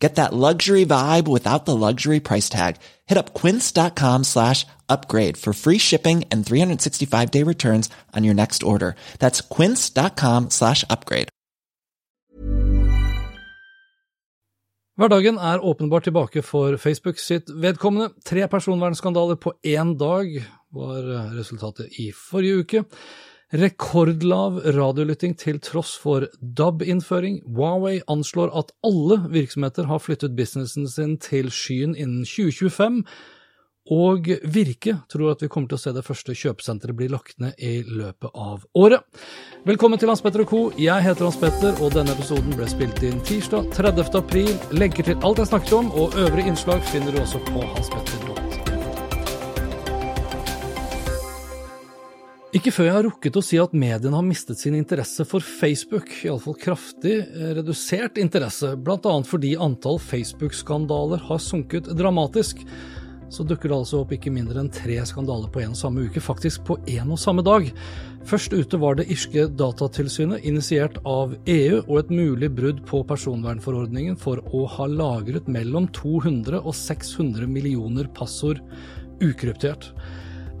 Get that luxury vibe without the luxury price tag. Hit up quince.com slash upgrade for free shipping and 365 day returns on your next order. That's quince.com slash upgrade. Hverdagen er åpenbart tilbake for Facebook sitt vedkommende. Tre personvernskandaler på én dag var resultatet i forrige uke. Rekordlav radiolytting til tross for DAB-innføring. Huawei anslår at alle virksomheter har flyttet businessen sin til skyen innen 2025. Og Virke tror at vi kommer til å se det første kjøpesenteret bli lagt ned i løpet av året. Velkommen til Hans Petter og co. Jeg heter Hans Petter, og denne episoden ble spilt inn tirsdag 30. april. Lenker til alt jeg snakket om, og øvrige innslag finner du også på hanspetter.no. Ikke før jeg har rukket å si at mediene har mistet sin interesse for Facebook, iallfall kraftig redusert interesse, bl.a. fordi antall Facebook-skandaler har sunket dramatisk, så dukker det altså opp ikke mindre enn tre skandaler på en samme uke, faktisk på en og samme dag. Først ute var det irske datatilsynet, initiert av EU, og et mulig brudd på personvernforordningen for å ha lagret mellom 200 og 600 millioner passord ukryptert.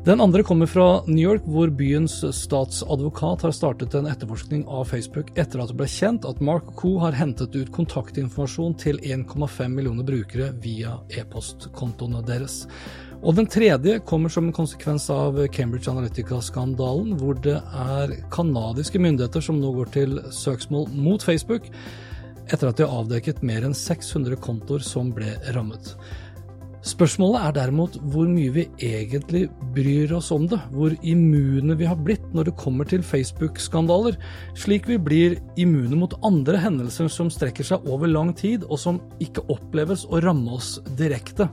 Den andre kommer fra New York, hvor byens statsadvokat har startet en etterforskning av Facebook etter at det ble kjent at Mark Co. har hentet ut kontaktinformasjon til 1,5 millioner brukere via e-postkontoene deres. Og den tredje kommer som en konsekvens av Cambridge Analytica-skandalen, hvor det er canadiske myndigheter som nå går til søksmål mot Facebook, etter at de har avdekket mer enn 600 kontoer som ble rammet. Spørsmålet er derimot hvor mye vi egentlig bryr oss om det, hvor immune vi har blitt når det kommer til Facebook-skandaler, slik vi blir immune mot andre hendelser som strekker seg over lang tid, og som ikke oppleves å ramme oss direkte,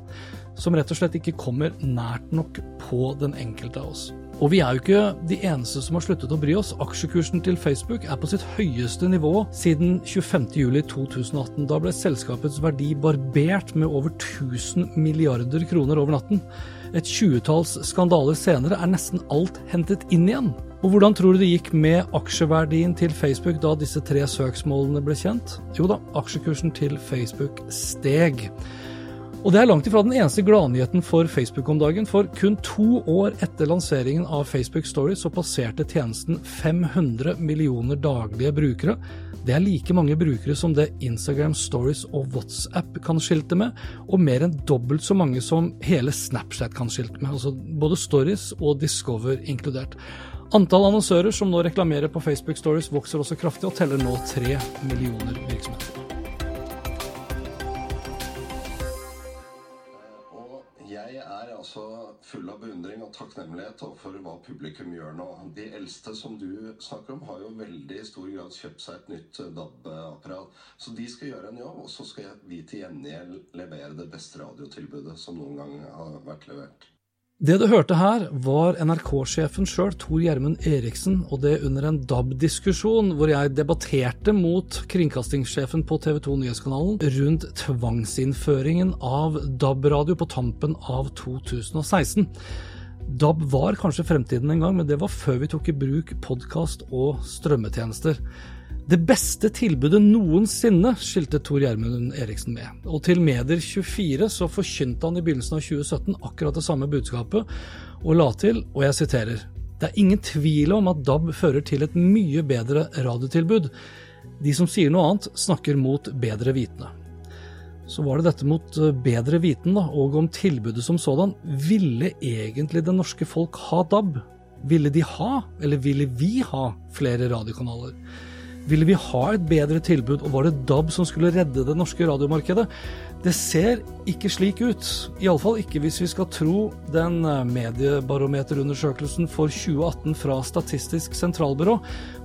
som rett og slett ikke kommer nært nok på den enkelte av oss. Og vi er jo ikke de eneste som har sluttet å bry oss. Aksjekursen til Facebook er på sitt høyeste nivå siden 25.07.2018. Da ble selskapets verdi barbert med over 1000 milliarder kroner over natten. Et tjuetalls skandaler senere er nesten alt hentet inn igjen. Og hvordan tror du det gikk med aksjeverdien til Facebook da disse tre søksmålene ble kjent? Jo da, aksjekursen til Facebook steg. Og det er langt ifra den eneste gladnyheten for Facebook om dagen, for kun to år etter lanseringen av Facebook Stories så passerte tjenesten 500 millioner daglige brukere. Det er like mange brukere som det Instagram Stories og WhatsApp kan skilte med, og mer enn dobbelt så mange som hele Snapchat kan skilte med, altså både Stories og Discover inkludert. Antall annonsører som nå reklamerer på Facebook Stories vokser også kraftig, og teller nå tre millioner virksomheter. Takknemlighet overfor hva publikum gjør nå. De eldste som du snakker om, har jo veldig stor grad kjøpt seg et nytt DAB-apparat. Så de skal gjøre en jobb, og så skal vi til gjengjeld levere det beste radiotilbudet som noen gang har vært levert. Det du hørte her, var NRK-sjefen sjøl, Tor Gjermund Eriksen, og det under en DAB-diskusjon hvor jeg debatterte mot kringkastingssjefen på TV 2 Nyhetskanalen rundt tvangsinnføringen av DAB-radio på tampen av 2016. DAB var kanskje fremtiden en gang, men det var før vi tok i bruk podkast og strømmetjenester. Det beste tilbudet noensinne, skilte Tor Gjermund Eriksen med. Og til Medier24 så forkynte han i begynnelsen av 2017 akkurat det samme budskapet, og la til, og jeg siterer, det er ingen tvil om at DAB fører til et mye bedre radiotilbud. De som sier noe annet, snakker mot bedre vitende. Så var det dette mot eh, bedre viten, da, og om tilbudet som sådan. Ville egentlig det norske folk ha DAB? Ville de ha, eller ville vi ha, flere radiokanaler? Ville vi ha et bedre tilbud, og var det DAB som skulle redde det norske radiomarkedet? Det ser ikke slik ut, iallfall ikke hvis vi skal tro den eh, mediebarometerundersøkelsen for 2018 fra Statistisk sentralbyrå,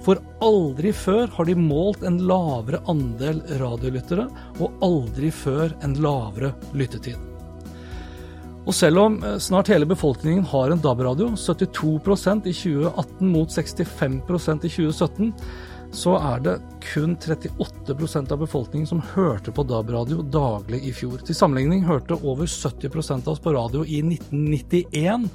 for aldri før har de målt en lavere andel radiolyttere, og aldri før en lavere lyttetid. Og selv om eh, snart hele befolkningen har en DAB-radio, 72 i 2018 mot 65% i 2017, så er det kun 38% av befolkningen som hørte på DAB-radio daglig i fjor. Til sammenligning hørte over 70% av oss på radio i 1991,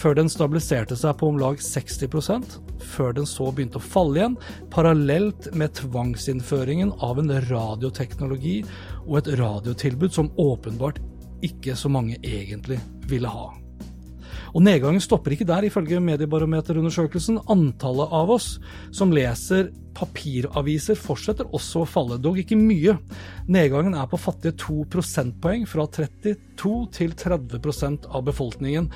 før den stabiliserte seg på om lag 60% før den så begynte å falle igjen, parallelt med tvangsinnføringen av en radioteknologi og et radiotilbud som åpenbart ikke så mange egentlig ville ha. Og nedgangen stopper ikke der, ifølge Mediebarometerundersøkelsen. Antallet av oss som leser papiraviser fortsetter også å falle, dog ikke mye. Nedgangen er på fattige to prosentpoeng, fra 32 til 30% av befolkningen.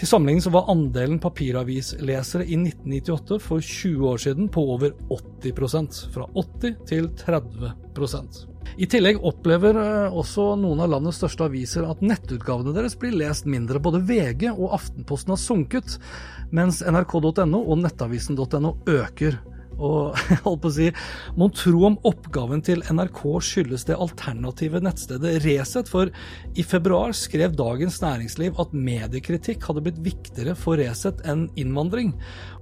Til sammenligning så var andelen papiravislesere i 1998, for 20 år siden, på over 80% fra 80 til 30% i tillegg opplever eh, også noen av landets største aviser at nettutgavene deres blir lest mindre. Både VG og Aftenposten har sunket, mens nrk.no og nettavisen.no øker. Og holdt på å si, mon tro om oppgaven til NRK skyldes det alternative nettstedet Resett, for i februar skrev Dagens Næringsliv at mediekritikk hadde blitt viktigere for Resett enn innvandring.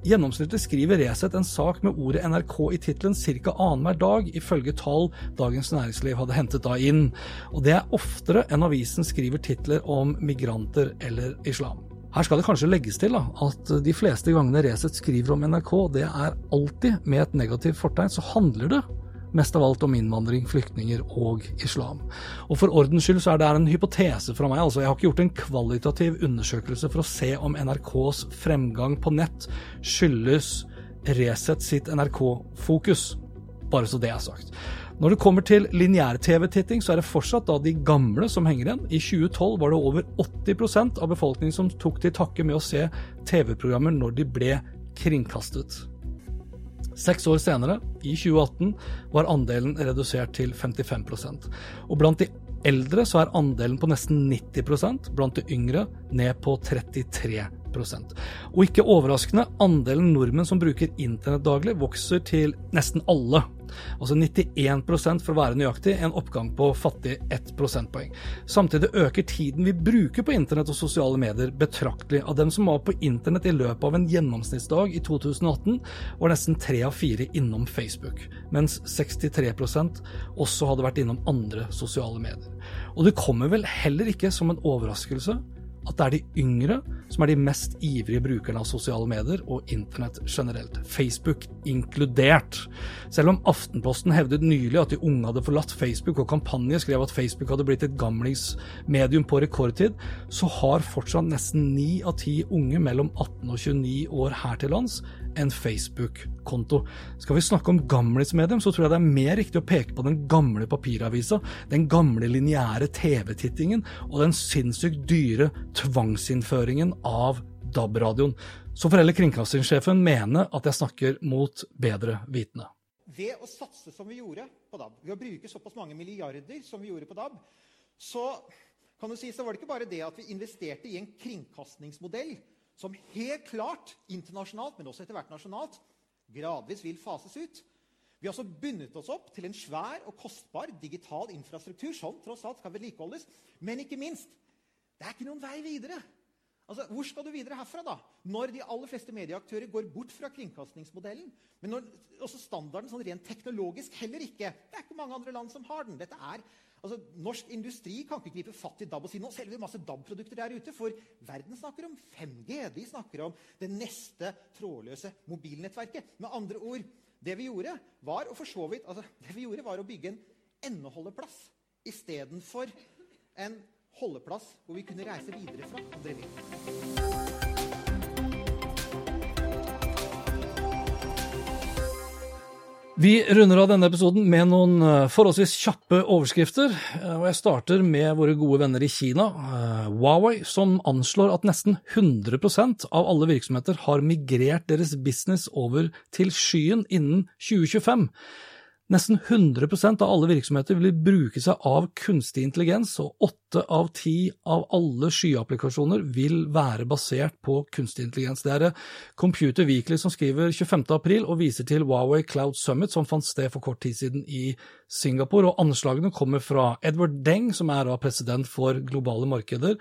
Gjennomsnittlig skriver Resett en sak med ordet NRK i tittelen ca. annenhver dag, ifølge tall Dagens Næringsliv hadde hentet da inn. Og det er oftere enn avisen skriver titler om migranter eller islam. Her skal det kanskje legges til da, at de fleste gangene Resett skriver om NRK, det er alltid med et negativt fortegn, så handler det mest av alt om innvandring, flyktninger og islam. Og For ordens skyld så er det en hypotese fra meg. altså Jeg har ikke gjort en kvalitativ undersøkelse for å se om NRKs fremgang på nett skyldes Resett sitt NRK-fokus. Bare så det er sagt. Når det kommer til lineær-TV-titting, så er det fortsatt da de gamle som henger igjen. I 2012 var det over 80% av befolkningen som tok til takke med å se TV-programmer når de ble kringkastet. Seks år senere, i 2018, var andelen redusert til 55% Og blant de eldre så er andelen på nesten 90% blant de yngre ned på 33 og ikke overraskende, andelen nordmenn som bruker internett daglig, vokser til nesten alle. Altså 91 for å være nøyaktig, en oppgang på fattig 1 prosentpoeng. Samtidig øker tiden vi bruker på internett og sosiale medier betraktelig. Av dem som var på internett i løpet av en gjennomsnittsdag i 2018, var nesten tre av fire innom Facebook, mens 63% også hadde vært innom andre sosiale medier. Og det kommer vel heller ikke som en overraskelse at det er de yngre som er de mest ivrige brukerne av sosiale medier og internett generelt, Facebook inkludert. Selv om Aftenposten hevdet nylig at de unge hadde forlatt Facebook, og kampanje skrev at Facebook hadde blitt et gamlingsmedium på rekordtid, så har fortsatt nesten ni av ti unge mellom 18 og 29 år her til lands en Facebook-konto. Skal vi snakke om gamlismedium, så tror jeg det er mer riktig å peke på den gamle papiravisa, den gamle lineære TV-tittingen og den sinnssykt dyre tvangsinnføringen av DAB-radioen. Så får heller kringkastingssjefen mene at jeg snakker mot bedre vitende. Ved å satse som vi gjorde på DAB, ved å bruke såpass mange milliarder som vi gjorde på DAB, så kan du si, så var det ikke bare det at vi investerte i en kringkastingsmodell som helt klart internasjonalt, men også etter hvert nasjonalt, gradvis vil fases ut. Vi har også bundet oss opp til en svær og kostbar digital infrastruktur som tross alt skal vedlikeholdes. Men ikke minst det er ikke noen vei videre. Altså, Hvor skal du videre herfra, da? Når de aller fleste medieaktører går bort fra kringkastingsmodellen. Men når, også standarden sånn rent teknologisk heller ikke. Det er ikke mange andre land som har den. Dette er Altså, Norsk industri kan ikke gripe fatt i DAB og si nå selger vi masse DAB-produkter der ute. For verden snakker om 5G. De snakker om det neste trådløse mobilnettverket. Med andre ord, det vi gjorde, var å vidt, altså, det vi gjorde var å bygge en endeholdeplass istedenfor en holdeplass hvor vi kunne reise videre fra andre liv. Vi runder av denne episoden med noen eh, forholdsvis kjappe overskrifter. Eh, og Jeg starter med våre gode venner i Kina, eh, Huawei, som anslår at nesten 100% av alle virksomheter har migrert deres business over til skyen innen 2025. Nesten 100% av alle virksomheter vil bruke seg av kunstig intelligens, og åtte av ti av alle skyapplikasjoner vil være basert på kunstig intelligens. Det er Computer Weekly som skriver 25. april og viser til Huawei Cloud Summit som fant sted for kort tid siden i Singapore, og anslagene kommer fra Edward Deng, som er president for globale markeder,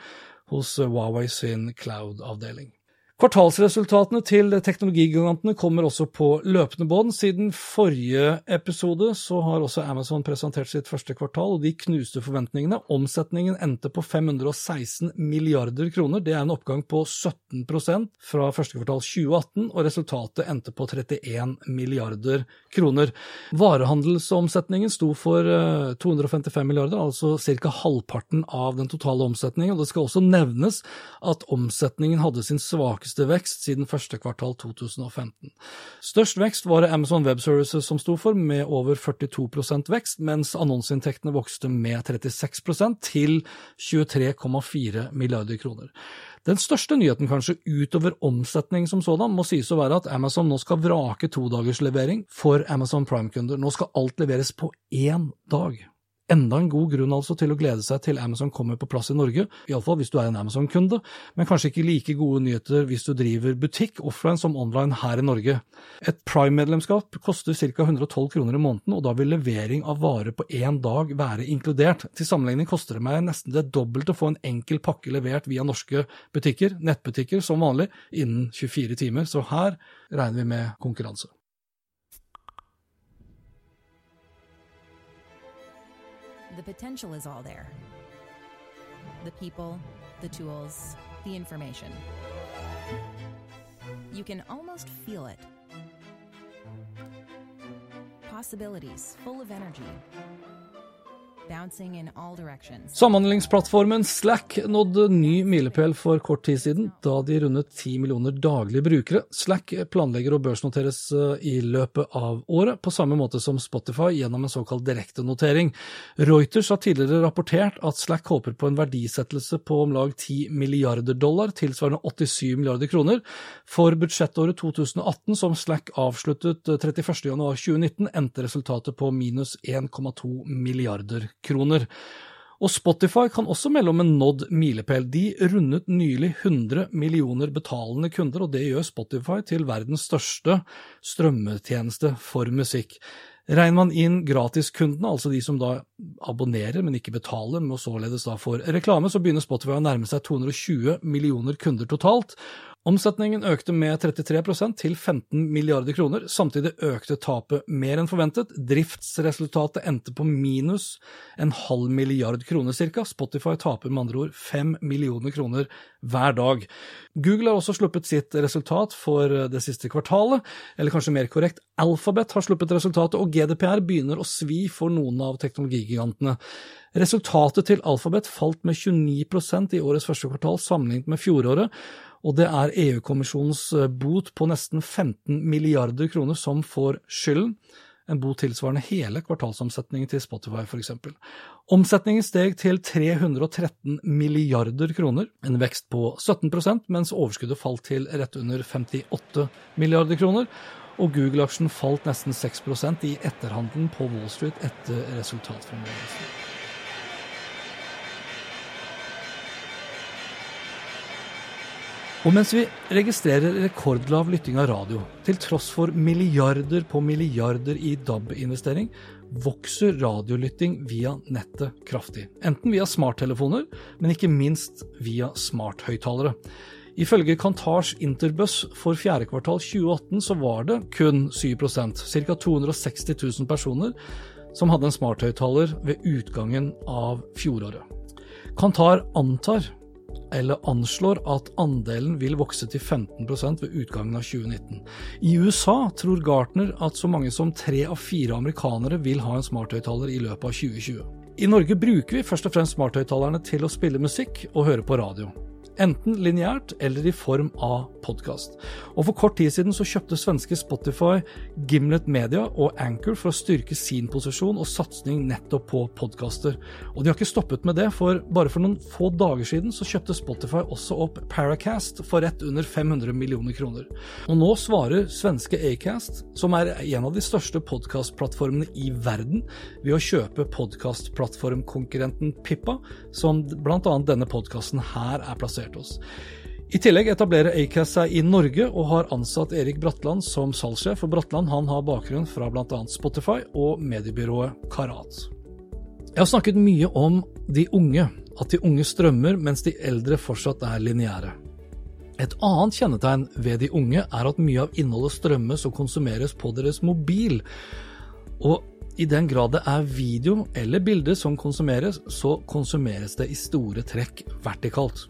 hos Huawei sin cloud-avdeling. Kvartalsresultatene til teknologigigantene kommer også på løpende bånd. Siden forrige episode så har også Amazon presentert sitt første kvartal, og de knuste forventningene. Omsetningen endte på 516 milliarder kroner. Det er en oppgang på 17% fra første kvartal 2018, og resultatet endte på 31 milliarder kroner. Varehandelsomsetningen sto for 255 eh, milliarder, altså ca. halvparten av den totale omsetningen. og Det skal også nevnes at omsetningen hadde sin svake svakeste vekst siden første kvartal 2015. Størst vekst var det Amazon Web Services som sto for, med over 42% vekst, mens annonseinntektene vokste med 36% til 23,4 milliarder kroner. Den største nyheten kanskje utover omsetning som sådan må sies å være at Amazon nå skal vrake todagerslevering for Amazon Prime-kunder. Nå skal alt leveres på én dag. Enda en god grunn altså til å glede seg til Amazon kommer på plass i Norge, iallfall hvis du er en Amazon-kunde, men kanskje ikke like gode nyheter hvis du driver butikk offline som online her i Norge. Et Prime-medlemskap koster ca. 112 kroner i måneden, og da vil levering av varer på én dag være inkludert. Til sammenligning koster det meg nesten det dobbelte å få en enkel pakke levert via norske butikker, nettbutikker som vanlig, innen 24 timer, så her regner vi med konkurranse. The potential is all there the people, the tools, the information. You can almost feel it. Possibilities full of energy. Samhandlingsplattformen Slack nådde ny milepæl for kort tid siden, da de rundet 10 millioner daglige brukere. Slack planlegger å børsnoteres eh, i løpet av året, på samme måte som Spotify gjennom en såkalt direktenotering. Reuters har tidligere rapportert at Slack håper på en verdisettelse på om lag 10 milliarder dollar, tilsvarende 87 milliarder kroner. For budsjettåret 2018, som Slack avsluttet 31.1.2019, endte resultatet på minus 1,2 milliarder kroner. Og Spotify kan også melde om en nådd milepæl. De rundet nylig 100 millioner betalende kunder, og det gjør Spotify til verdens største strømmetjeneste for musikk. Regner man inn gratiskundene, altså de som da abonnerer, men ikke betaler, og således da får reklame, så begynner Spotify å nærme seg 220 millioner kunder totalt. Omsetningen økte med 33% til 15 milliarder kroner. Samtidig økte tapet mer enn forventet. Driftsresultatet endte på minus en halv milliard kroner ca. Spotify taper med andre ord fem millioner kroner hver dag. Google har også sluppet sitt resultat for det siste kvartalet, eller kanskje mer korrekt, Alphabet har sluppet resultatet, og GDPR begynner å svi for noen av teknologigigantene. Resultatet til Alphabet falt med 29% i årets første kvartal sammenlignet med fjoråret, og det er EU-kommisjonens eh, bot på nesten 15 milliarder kroner som får skylden. En bot tilsvarende hele kvartalsomsetningen til Spotify, f.eks. Omsetningen steg til 313 milliarder kroner, en vekst på 17% mens overskuddet falt til rett under 58 milliarder kroner. Og Google-aksjen falt nesten 6% i etterhandelen på Wall Street etter resultatfremleggelsen. Og mens vi registrerer rekordlav lytting av radio, til tross for milliarder på milliarder i DAB-investering, vokser radiolytting via nettet kraftig. Enten via smarttelefoner, men ikke minst via smarthøyttalere. Ifølge Kantars Interbus for fjerde kvartal 2018 så var det kun 7 ca. 260 000 personer, som hadde en smarthøyttaler ved utgangen av fjoråret. Kantar antar eller anslår at andelen vil vokse til 15% ved utgangen av 2019. I USA tror Gartner at så mange som tre av fire amerikanere vil ha en smarthøyttaler i løpet av 2020. I Norge bruker vi først og fremst smarthøyttalerne til å spille musikk og høre på radio enten lineært eller i form av podkast. Og For kort tid siden så kjøpte svenske Spotify Gimlet Media og Anchor for å styrke sin posisjon og satsing nettopp på podkaster. Og de har ikke stoppet med det, for bare for noen få dager siden så kjøpte Spotify også opp Paracast for rett under 500 millioner kroner. Og nå svarer svenske Acast, som er en av de største podkastplattformene i verden, ved å kjøpe podkastplattformkonkurrenten Pippa, som bl.a. denne podkasten her er plassert interessert oss. I tillegg etablerer Acast seg i Norge og har ansatt Erik Bratland som salgssjef. For Bratland han har bakgrunn fra bl.a. Spotify og mediebyrået Karat. Jeg har snakket mye om de unge, at de unge strømmer mens de eldre fortsatt er lineære. Et annet kjennetegn ved de unge er at mye av innholdet strømmes og konsumeres på deres mobil. Og i den grad det er video eller bilder som konsumeres, så konsumeres det i store trekk vertikalt.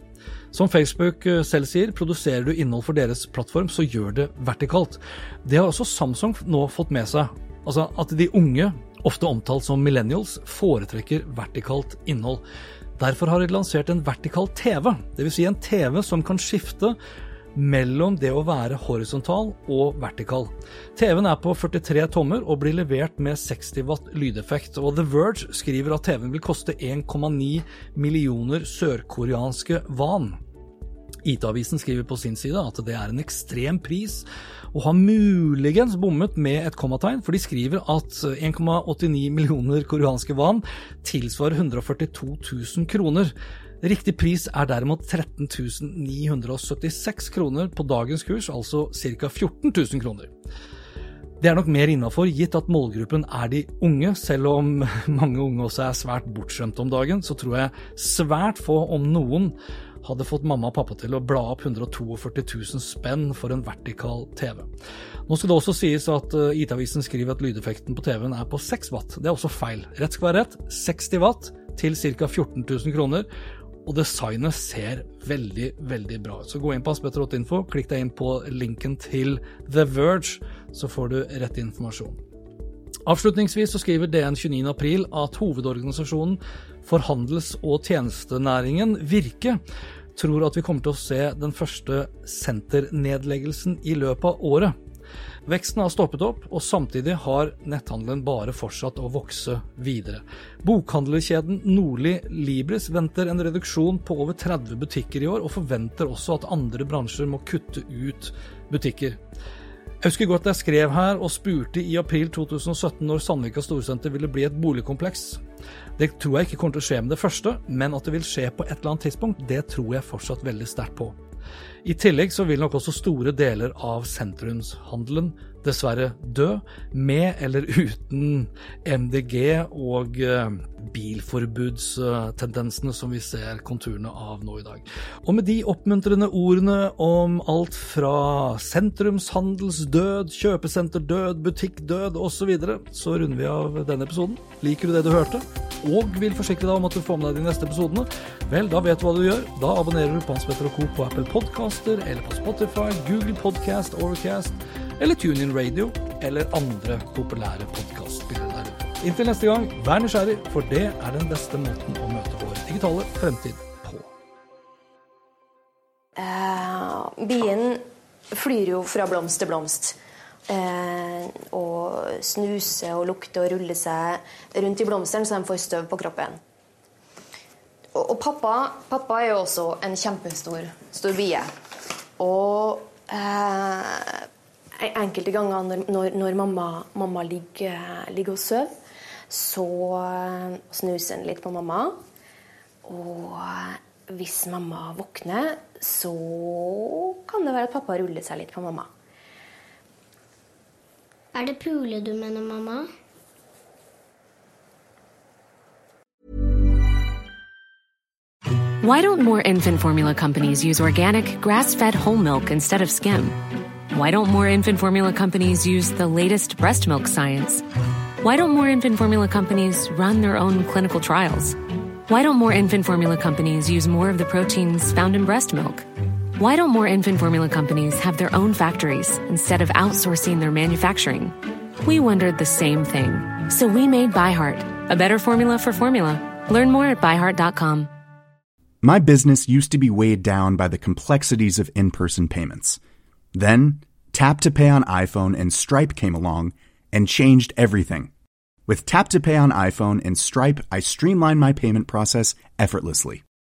Som Facebook eh, selv sier, produserer du innhold for deres plattform, så gjør det vertikalt. Det har også Samsung nå fått med seg. Altså at de unge, ofte omtalt som millennials, foretrekker vertikalt innhold. Derfor har de lansert en vertikal TV, dvs. Si en TV som kan skifte mellom det å være horisontal og vertikal. TV-en er på 43 tommer og blir levert med 60 watt lydeffekt. Og The Verge skriver at TV-en vil koste 1,9 millioner sørkoreanske van. IT-avisen skriver på sin side at det er en ekstrem pris, og har muligens bommet med et kommategn, for de skriver at 1,89 millioner koreanske van tilsvarer 142 000 kroner. Riktig pris er derimot 13 976 kroner på dagens kurs, altså ca. 14 000 kroner. Det er nok mer innafor, gitt at målgruppen er de unge. Selv om mange unge også er svært bortskjemte om dagen, så tror jeg svært få, om noen, hadde fått mamma og pappa til å bla opp 142 000 spenn for en vertikal TV. Nå skal det også sies at eh, IT-avisen skriver at lydeffekten på TV-en er på 6 watt. Det er også feil. Rett skal være rett. 60 watt til ca. 14 000 kroner og designet ser veldig, veldig bra ut. Så gå inn på aspetter.info, klikk deg inn på linken til The Verge, så får du rett informasjon. Avslutningsvis så skriver DN 29.4 at hovedorganisasjonen for handels- og tjenestenæringen, Virke, tror at vi kommer til å se den første senternedleggelsen i løpet av året. Veksten har stoppet opp, og samtidig har netthandelen bare fortsatt å vokse videre. Bokhandlerkjeden Nordli Libris venter en reduksjon på over 30 butikker i år, og forventer også at andre bransjer må kutte ut butikker. Jeg husker godt jeg skrev her og spurte i april 2017 når Sandvika Storsenter ville bli et boligkompleks. Det tror jeg ikke kommer til å skje med det første, men at det vil skje på et eller annet tidspunkt, det tror jeg fortsatt veldig sterkt på. I tillegg så vil nok også store deler av sentrumshandelen dessverre dø, med eller uten MDG og eh, bilforbudstendensene som vi ser konturene av nå i dag. Og med de oppmuntrende ordene om alt fra sentrumshandelsdød, kjøpesenterdød, butikkdød osv., så, videre, så runder vi av denne episoden. Liker du det du hørte, og vil forsikre deg om at du får med deg de neste episodene, vel, da vet du hva du gjør. Da abonnerer du på Hans Petter Co. på Apple Podcaster eller på Spotify, Google Podcast, Overcast eller TuneIn Radio eller andre populære podkastspillere. Inntil neste gang, vær nysgjerrig, for det er den beste måten å møte vår digitale fremtid på. Uh, bien flyr jo fra blomst til blomst. Eh, og snuser og lukter og ruller seg rundt i blomstene så de får støv på kroppen. Og, pappa, pappa, er jo også en kjempestor stor bie. Og eh, enkelte ganger når, når, når mamma, mamma, ligger, ligger og sover, så eh, snuser han litt på mamma. Og eh, hvis mamma våkner, så kan det være at pappa ruller seg litt på mamma. Er det pule du mener, mamma? Why don't more infant formula companies use organic, grass-fed whole milk instead of skim? Why don't more infant formula companies use the latest breast milk science? Why don't more infant formula companies run their own clinical trials? Why don't more infant formula companies use more of the proteins found in breast milk? Why don't more infant formula companies have their own factories instead of outsourcing their manufacturing? We wondered the same thing. So we made ByHeart, a better formula for formula. Learn more at byheart.com. My business used to be weighed down by the complexities of in person payments. Then, Tap to Pay on iPhone and Stripe came along and changed everything. With Tap to Pay on iPhone and Stripe, I streamlined my payment process effortlessly.